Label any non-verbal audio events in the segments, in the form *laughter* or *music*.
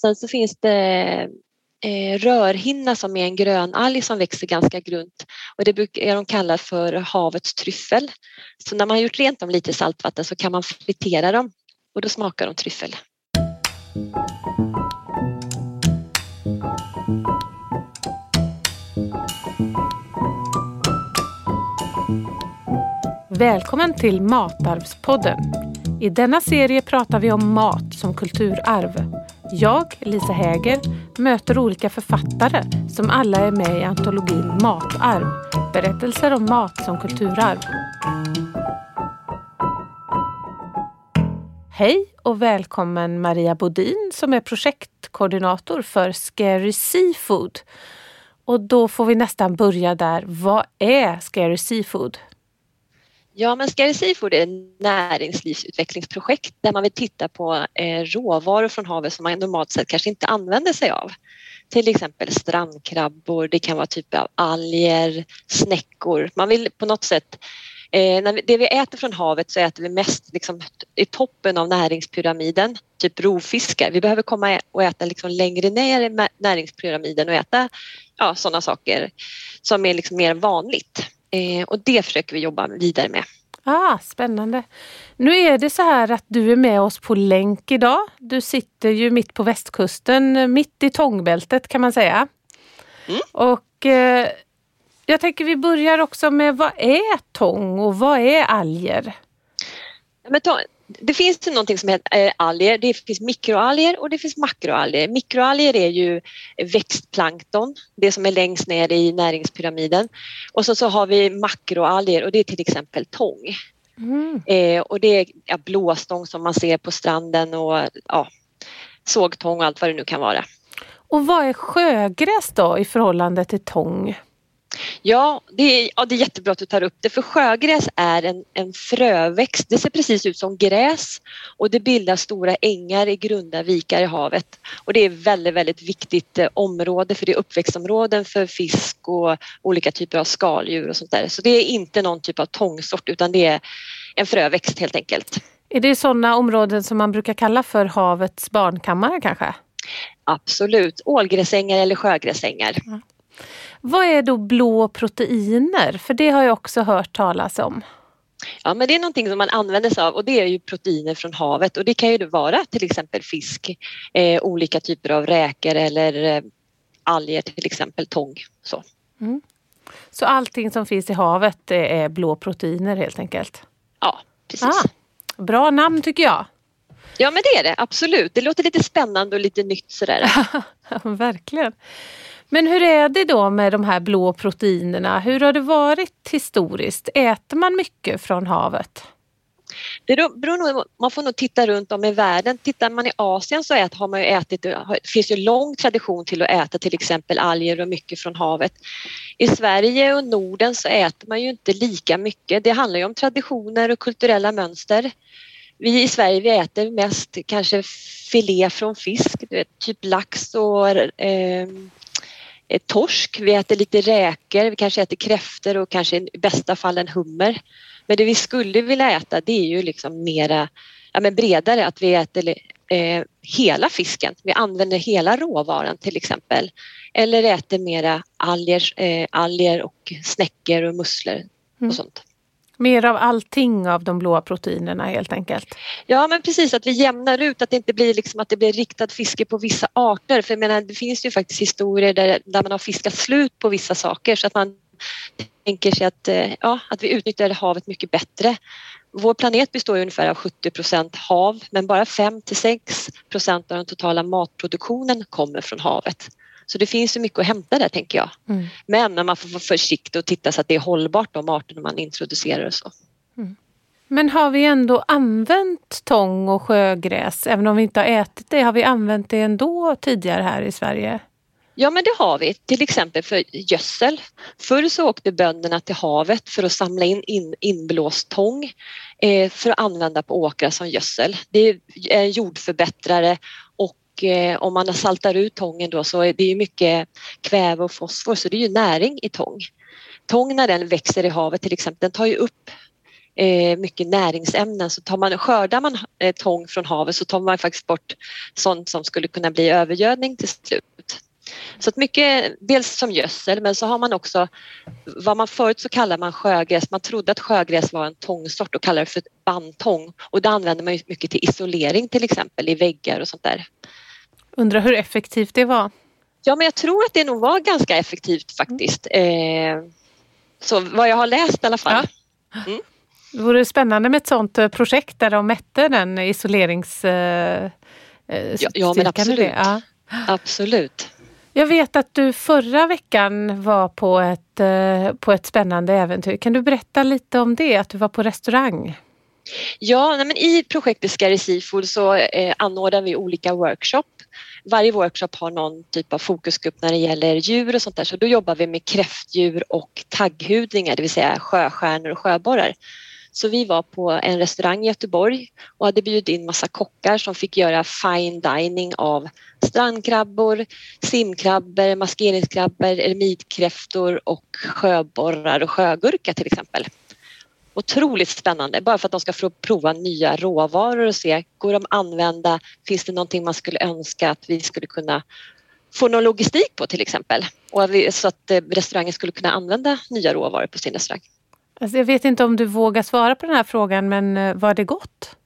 Sen så finns det eh, rörhinna som är en grönalg som växer ganska grunt och det brukar de kalla för havets tryffel. Så när man har gjort rent dem lite i saltvatten så kan man fritera dem och då smakar de tryffel. Välkommen till Matarvspodden. I denna serie pratar vi om mat som kulturarv. Jag, Lisa Häger, möter olika författare som alla är med i antologin Matarv. Berättelser om mat som kulturarv. Hej och välkommen Maria Bodin som är projektkoordinator för Scary Seafood. Och då får vi nästan börja där. Vad är Scary Seafood? Ja, men Scary Seafood är ett näringslivsutvecklingsprojekt där man vill titta på eh, råvaror från havet som man normalt sett kanske inte använder sig av. Till exempel strandkrabbor, det kan vara typer av alger, snäckor. Man vill på något sätt eh, när det vi äter från havet så äter vi mest liksom, i toppen av näringspyramiden, typ rovfiskar. Vi behöver komma och äta liksom längre ner i näringspyramiden och äta ja, sådana saker som är liksom mer vanligt. Eh, och det försöker vi jobba vidare med. Ah, spännande. Nu är det så här att du är med oss på länk idag. Du sitter ju mitt på västkusten, mitt i tångbältet kan man säga. Mm. Och eh, jag tänker vi börjar också med vad är tång och vad är alger? Men det finns någonting som heter eh, alger. Det finns mikroalger och det finns makroalger. Mikroalger är ju växtplankton, det som är längst ner i näringspyramiden. Och så, så har vi makroalger och det är till exempel tång. Mm. Eh, och det är ja, blåstång som man ser på stranden och ja, sågtång och allt vad det nu kan vara. Och vad är sjögräs då i förhållande till tång? Ja det, är, ja, det är jättebra att du tar upp det för sjögräs är en, en fröväxt. Det ser precis ut som gräs och det bildar stora ängar i grunda vikar i havet. Och det är väldigt, väldigt viktigt eh, område för det är uppväxtområden för fisk och olika typer av skaldjur och sånt där. Så det är inte någon typ av tångsort utan det är en fröväxt helt enkelt. Är det sådana områden som man brukar kalla för havets barnkammare kanske? Absolut, ålgräsängar eller sjögräsängar. Mm. Vad är då blå proteiner? För det har jag också hört talas om. Ja, men det är någonting som man använder sig av och det är ju proteiner från havet och det kan ju vara till exempel fisk, eh, olika typer av räkor eller eh, alger, till exempel tång. Så. Mm. så allting som finns i havet är blå proteiner helt enkelt? Ja, precis. Ah, bra namn tycker jag. Ja men det är det absolut. Det låter lite spännande och lite nytt sådär. *laughs* verkligen. Men hur är det då med de här blå proteinerna? Hur har det varit historiskt? Äter man mycket från havet? Det beror nog, man får nog titta runt om i världen. Tittar man i Asien så ät, har man ju ätit, det finns ju lång tradition till att äta till exempel alger och mycket från havet. I Sverige och Norden så äter man ju inte lika mycket. Det handlar ju om traditioner och kulturella mönster. Vi i Sverige vi äter mest kanske filé från fisk, typ lax och Eh, torsk, vi äter lite räkor, vi kanske äter kräftor och kanske i bästa fall en hummer. Men det vi skulle vilja äta det är ju liksom mera ja, men bredare, att vi äter eh, hela fisken. Vi använder hela råvaran till exempel. Eller äter mera alger, eh, alger och snäckor och musslor och mm. sånt. Mer av allting av de blåa proteinerna helt enkelt? Ja men precis att vi jämnar ut att det inte blir liksom att det blir riktat fiske på vissa arter. För jag menar, det finns ju faktiskt historier där, där man har fiskat slut på vissa saker så att man tänker sig att, eh, ja, att vi utnyttjar havet mycket bättre. Vår planet består ungefär av 70 procent hav men bara 5 till 6 procent av den totala matproduktionen kommer från havet. Så det finns ju mycket att hämta där tänker jag. Mm. Men man får vara försiktig och titta så att det är hållbart de arterna man introducerar och så. Mm. Men har vi ändå använt tång och sjögräs? Även om vi inte har ätit det, har vi använt det ändå tidigare här i Sverige? Ja men det har vi, till exempel för gödsel. Förr så åkte bönderna till havet för att samla in, in inblåst tång eh, för att använda på åkrar som gödsel. Det är en eh, om man saltar ut tången då så är det ju mycket kväve och fosfor så det är ju näring i tång. Tång när den växer i havet till exempel, den tar ju upp eh, mycket näringsämnen så tar man, skördar man eh, tång från havet så tar man faktiskt bort sånt som skulle kunna bli övergödning till slut. Så att mycket, dels som gödsel men så har man också vad man förut så kallade man sjögräs, man trodde att sjögräs var en tångsort och kallade det för bandtång och det använder man mycket till isolering till exempel i väggar och sånt där. Undrar hur effektivt det var? Ja men jag tror att det nog var ganska effektivt faktiskt. Eh, så vad jag har läst i alla fall. Ja. Mm. Det vore spännande med ett sådant eh, projekt där de mätte den isolerings... Eh, ja, ja men absolut. Ja. Absolut. Jag vet att du förra veckan var på ett, eh, på ett spännande äventyr. Kan du berätta lite om det, att du var på restaurang? Ja, men i projektet Scary Seafood så eh, anordnar vi olika workshop. Varje workshop har någon typ av fokusgrupp när det gäller djur och sånt där så då jobbar vi med kräftdjur och tagghudningar, det vill säga sjöstjärnor och sjöborrar. Så vi var på en restaurang i Göteborg och hade bjudit in massa kockar som fick göra fine dining av strandkrabbor, simkrabbor, maskeringskrabbor, eremitkräftor och sjöborrar och sjögurka till exempel. Otroligt spännande, bara för att de ska få prova nya råvaror och se, går de att använda? Finns det någonting man skulle önska att vi skulle kunna få någon logistik på till exempel? Och så att eh, restaurangen skulle kunna använda nya råvaror på sin restaurang. Alltså jag vet inte om du vågar svara på den här frågan men eh, var det gott?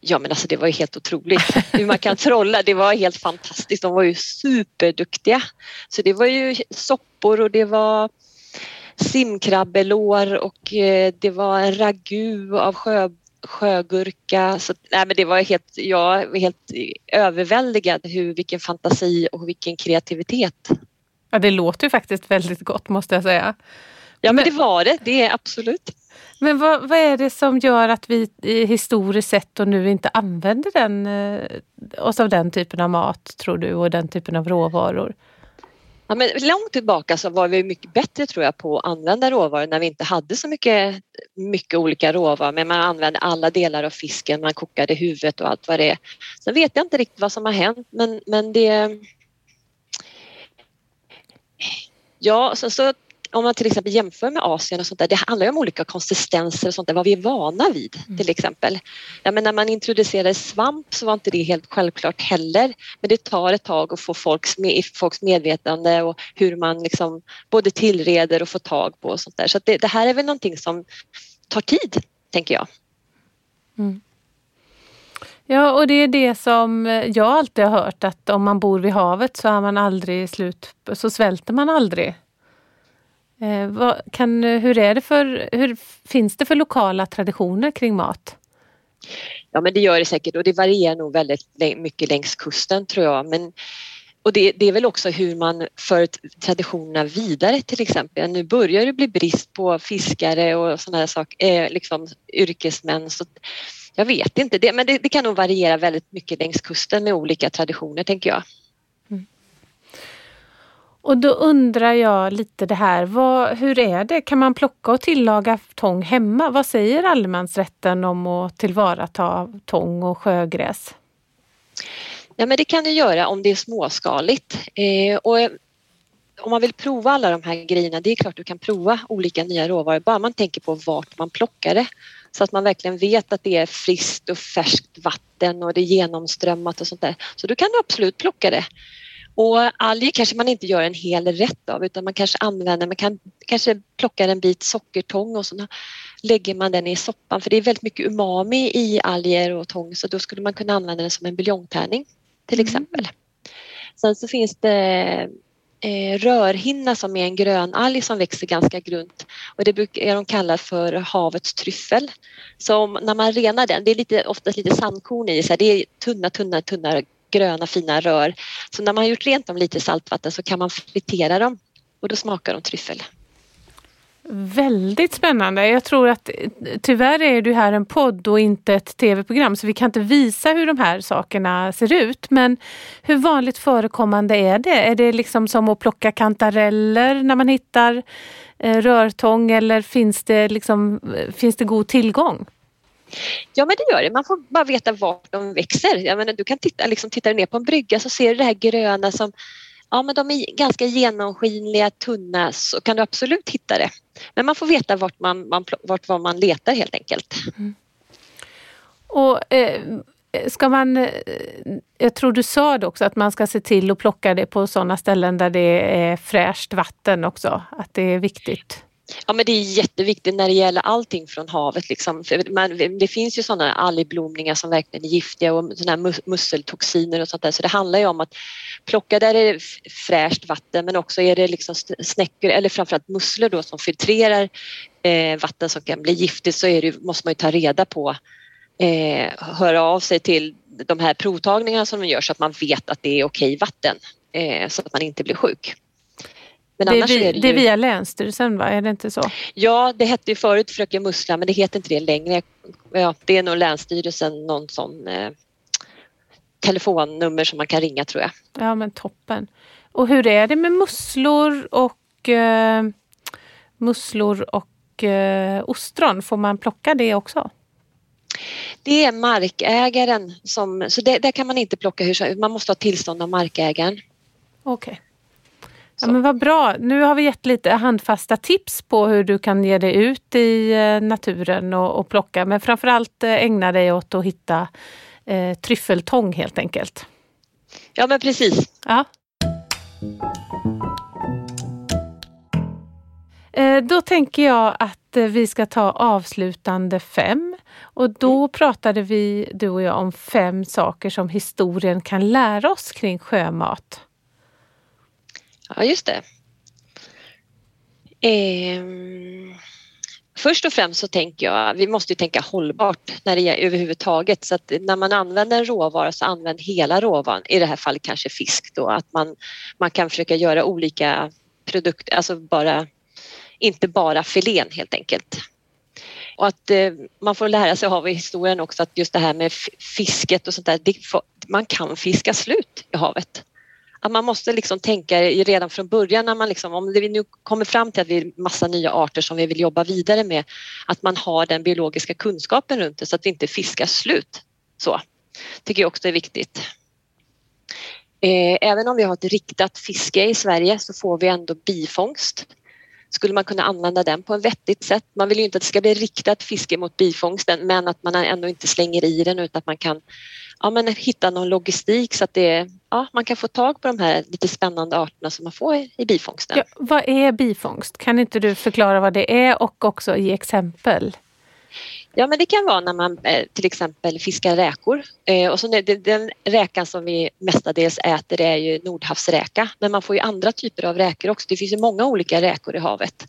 Ja men alltså det var ju helt otroligt hur man kan trolla. Det var helt fantastiskt. De var ju superduktiga. Så det var ju soppor och det var simkrabbelår och eh, det var en ragu av sjö, sjögurka. Så, nej, men det var helt, jag var helt överväldigad hur, vilken fantasi och vilken kreativitet. Ja, det låter ju faktiskt väldigt gott måste jag säga. Ja men det var det, det är absolut. Men vad, vad, är det som gör att vi historiskt sett och nu inte använder den, eh, oss av den typen av mat tror du och den typen av råvaror? Ja, men långt tillbaka så var vi mycket bättre tror jag på att använda råvaror när vi inte hade så mycket, mycket olika råvaror men man använde alla delar av fisken, man kokade huvudet och allt vad det är. Sen vet jag inte riktigt vad som har hänt men, men det Ja, så, så om man till exempel jämför med Asien och sånt där, det handlar ju om olika konsistenser och sånt där, vad vi är vana vid mm. till exempel. Ja, men när man introducerade svamp så var inte det helt självklart heller, men det tar ett tag att få folks, folks medvetande och hur man liksom både tillreder och får tag på och sånt där. Så det, det, här är väl någonting som tar tid, tänker jag. Mm. Ja, och det är det som jag alltid har hört att om man bor vid havet så är man aldrig slut, så svälter man aldrig. Eh, vad, kan, eh, hur är det för, hur finns det för lokala traditioner kring mat? Ja men det gör det säkert och det varierar nog väldigt mycket längs kusten tror jag. Men, och det, det är väl också hur man för traditionerna vidare till exempel. Nu börjar det bli brist på fiskare och sådana här saker, eh, liksom yrkesmän. Så jag vet inte, det, men det, det kan nog variera väldigt mycket längs kusten med olika traditioner tänker jag. Och då undrar jag lite det här, vad, hur är det? Kan man plocka och tillaga tång hemma? Vad säger allemansrätten om att tillvarata tång och sjögräs? Ja, men det kan du göra om det är småskaligt. Eh, och eh, om man vill prova alla de här grejerna, det är klart du kan prova olika nya råvaror, bara man tänker på vart man plockar det. Så att man verkligen vet att det är friskt och färskt vatten och det är genomströmmat och sånt där. Så då kan du absolut plocka det. Och alger kanske man inte gör en hel rätt av utan man kanske använder, man kan kanske plockar en bit sockertång och så lägger man den i soppan för det är väldigt mycket umami i alger och tång så då skulle man kunna använda den som en buljongtärning till mm. exempel. Sen så finns det eh, rörhinna som är en grönalg som växer ganska grunt och det brukar de kalla för havets tryffel. Så när man renar den, det är lite, oftast lite sandkorn i, så här, det är tunna, tunna, tunna gröna fina rör. Så när man har gjort rent dem lite i saltvatten så kan man fritera dem och då smakar de tryffel. Väldigt spännande. Jag tror att eh, tyvärr är du här en podd och inte ett tv-program så vi kan inte visa hur de här sakerna ser ut. Men hur vanligt förekommande är det? Är det liksom som att plocka kantareller när man hittar eh, rörtång eller finns det, liksom, eh, finns det god tillgång? Ja men det gör det, man får bara veta vart de växer. Jag menar, du kan titta, liksom, titta ner på en brygga så ser du det här gröna som ja men de är ganska genomskinliga, tunna, så kan du absolut hitta det. Men man får veta vart man, man, vart man letar helt enkelt. Mm. Och eh, ska man, eh, jag tror du sa det också, att man ska se till att plocka det på sådana ställen där det är fräscht vatten också, att det är viktigt. Ja men det är jätteviktigt när det gäller allting från havet. Liksom. Man, det finns ju sådana algblomningar som verkligen är giftiga och såna här musseltoxiner och sånt där. Så det handlar ju om att plocka där det är fräscht vatten men också är det liksom snäckor eller framförallt musslor då som filtrerar eh, vatten som kan bli giftigt så är det, måste man ju ta reda på eh, höra av sig till de här provtagningarna som de gör så att man vet att det är okej vatten eh, så att man inte blir sjuk. Men det, är, vi, är det, ju... det, är via Länsstyrelsen va, är det inte så? Ja, det hette ju förut Fröken Mussla men det heter inte det längre. Ja, det är nog Länsstyrelsen, någon sån eh, telefonnummer som man kan ringa tror jag. Ja men toppen. Och hur är det med musslor och eh, musslor och eh, ostron? Får man plocka det också? Det är markägaren som, så det, där kan man inte plocka hur som Man måste ha tillstånd av markägaren. Okej. Okay. Ja, men vad bra. Nu har vi gett lite handfasta tips på hur du kan ge dig ut i eh, naturen och, och plocka. Men framförallt eh, ägna dig åt att hitta eh, tryffeltång helt enkelt. Ja men precis. Ja. Eh, då tänker jag att vi ska ta avslutande fem. Och då mm. pratade vi, du och jag, om fem saker som historien kan lära oss kring sjömat. Ja, just det. Eh, först och främst så tänker jag, vi måste tänka hållbart när det är överhuvudtaget så att när man använder en råvara så använd hela råvaran, i det här fallet kanske fisk då, att man, man kan försöka göra olika produkter, alltså bara, inte bara filén helt enkelt. Och att eh, man får lära sig av historien också att just det här med fisket och sånt där, får, man kan fiska slut i havet att man måste liksom tänka redan från början när man liksom, om vi nu kommer fram till att vi är massa nya arter som vi vill jobba vidare med, att man har den biologiska kunskapen runt det så att vi inte fiskar slut. Så tycker jag också är viktigt. Eh, även om vi har ett riktat fiske i Sverige så får vi ändå bifångst. Skulle man kunna använda den på ett vettigt sätt? Man vill ju inte att det ska bli riktat fiske mot bifångsten men att man ändå inte slänger i den utan att man kan ja, men hitta någon logistik så att det, ja, man kan få tag på de här lite spännande arterna som man får i bifångsten. Ja, vad är bifångst? Kan inte du förklara vad det är och också ge exempel? Ja men det kan vara när man eh, till exempel fiskar räkor eh, och så den räkan som vi mestadels äter är ju nordhavsräka men man får ju andra typer av räkor också. Det finns ju många olika räkor i havet.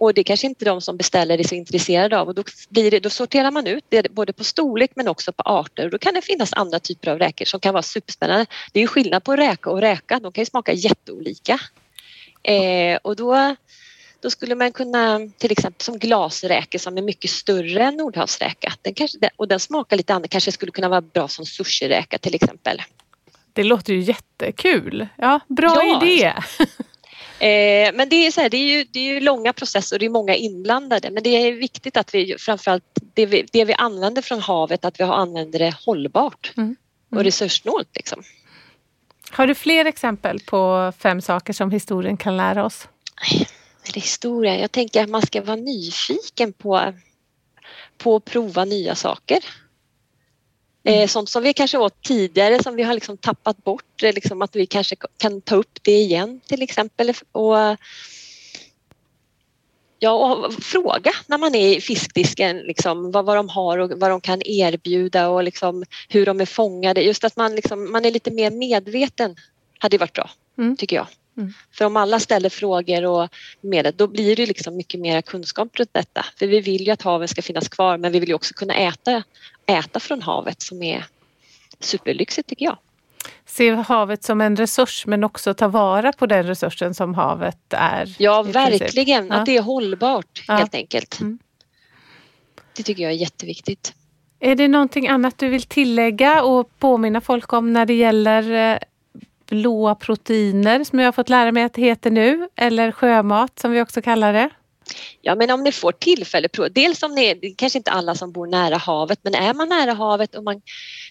Och det kanske inte de som beställer är så intresserade av och då, blir det, då sorterar man ut det både på storlek men också på arter och då kan det finnas andra typer av räkor som kan vara superspännande. Det är ju skillnad på räka och räka, de kan ju smaka jätteolika. Eh, och då, då skulle man kunna, till exempel som glasräkor som är mycket större än nordhavsräka den kanske, och den smakar lite annorlunda, kanske skulle kunna vara bra som sushiräka till exempel. Det låter ju jättekul. Ja, bra ja. idé! *laughs* Eh, men det är, så här, det, är ju, det är ju långa processer och det är många inblandade men det är viktigt att vi framförallt det vi, det vi använder från havet att vi använder det hållbart mm. Mm. och resurssnålt. Liksom. Har du fler exempel på fem saker som historien kan lära oss? Historia, jag tänker att man ska vara nyfiken på, på att prova nya saker. Mm. Sånt som vi kanske åt tidigare som vi har liksom tappat bort, eh, liksom att vi kanske kan ta upp det igen till exempel. Och, ja, och fråga när man är i fiskdisken liksom, vad, vad de har och vad de kan erbjuda och liksom, hur de är fångade. Just att man, liksom, man är lite mer medveten hade varit bra, mm. tycker jag. Mm. För om alla ställer frågor och med då blir det liksom mycket mer kunskap runt detta. För vi vill ju att haven ska finnas kvar men vi vill ju också kunna äta, äta från havet som är superlyxigt tycker jag. Se havet som en resurs men också ta vara på den resursen som havet är. Ja verkligen, ja. att det är hållbart ja. helt enkelt. Mm. Det tycker jag är jätteviktigt. Är det någonting annat du vill tillägga och påminna folk om när det gäller eh, blåa proteiner som jag har fått lära mig att det heter nu, eller sjömat som vi också kallar det? Ja men om ni får tillfälle, dels om ni är, kanske inte alla som bor nära havet, men är man nära havet och man,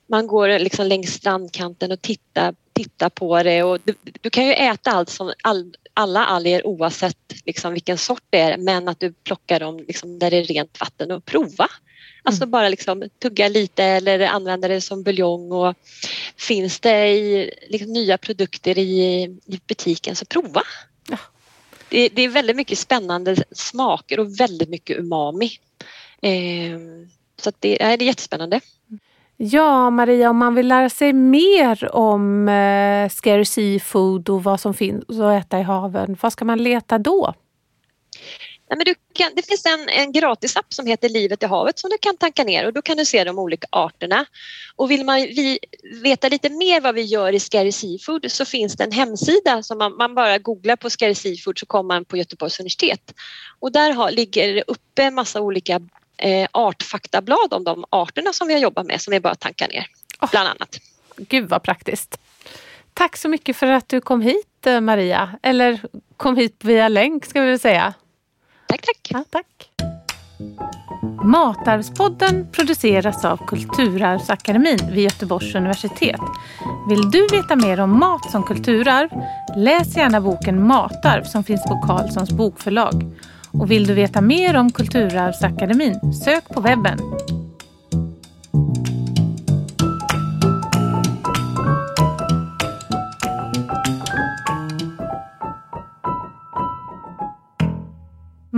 man går liksom längs strandkanten och tittar, tittar på det och du, du kan ju äta allt som, all, alla alger oavsett liksom vilken sort det är men att du plockar dem liksom där det är rent vatten och prova. Alltså bara liksom tugga lite eller använda det som buljong och finns det i, liksom, nya produkter i, i butiken så prova. Ja. Det, det, är väldigt mycket spännande smaker och väldigt mycket umami. Eh, så det, det är jättespännande. Ja, Maria, om man vill lära sig mer om eh, scary seafood och vad som finns att äta i haven, vad ska man leta då? Nej, men du kan, det finns en, en gratisapp som heter Livet i havet som du kan tanka ner och då kan du se de olika arterna. Och vill man vi, veta lite mer vad vi gör i Scary Seafood så finns det en hemsida som man, man bara googlar på Scary Seafood så kommer man på Göteborgs universitet. Och där har, ligger det uppe en massa olika eh, artfaktablad om de arterna som vi har jobbat med som vi bara tankar ner, oh, bland annat. Gud vad praktiskt. Tack så mycket för att du kom hit eh, Maria, eller kom hit via länk ska vi väl säga. Tack, tack. Ja, tack. Matarvspodden produceras av Kulturarvsakademin vid Göteborgs universitet. Vill du veta mer om mat som kulturarv? Läs gärna boken Matarv som finns på Carlssons bokförlag. Och vill du veta mer om Kulturarvsakademin? Sök på webben.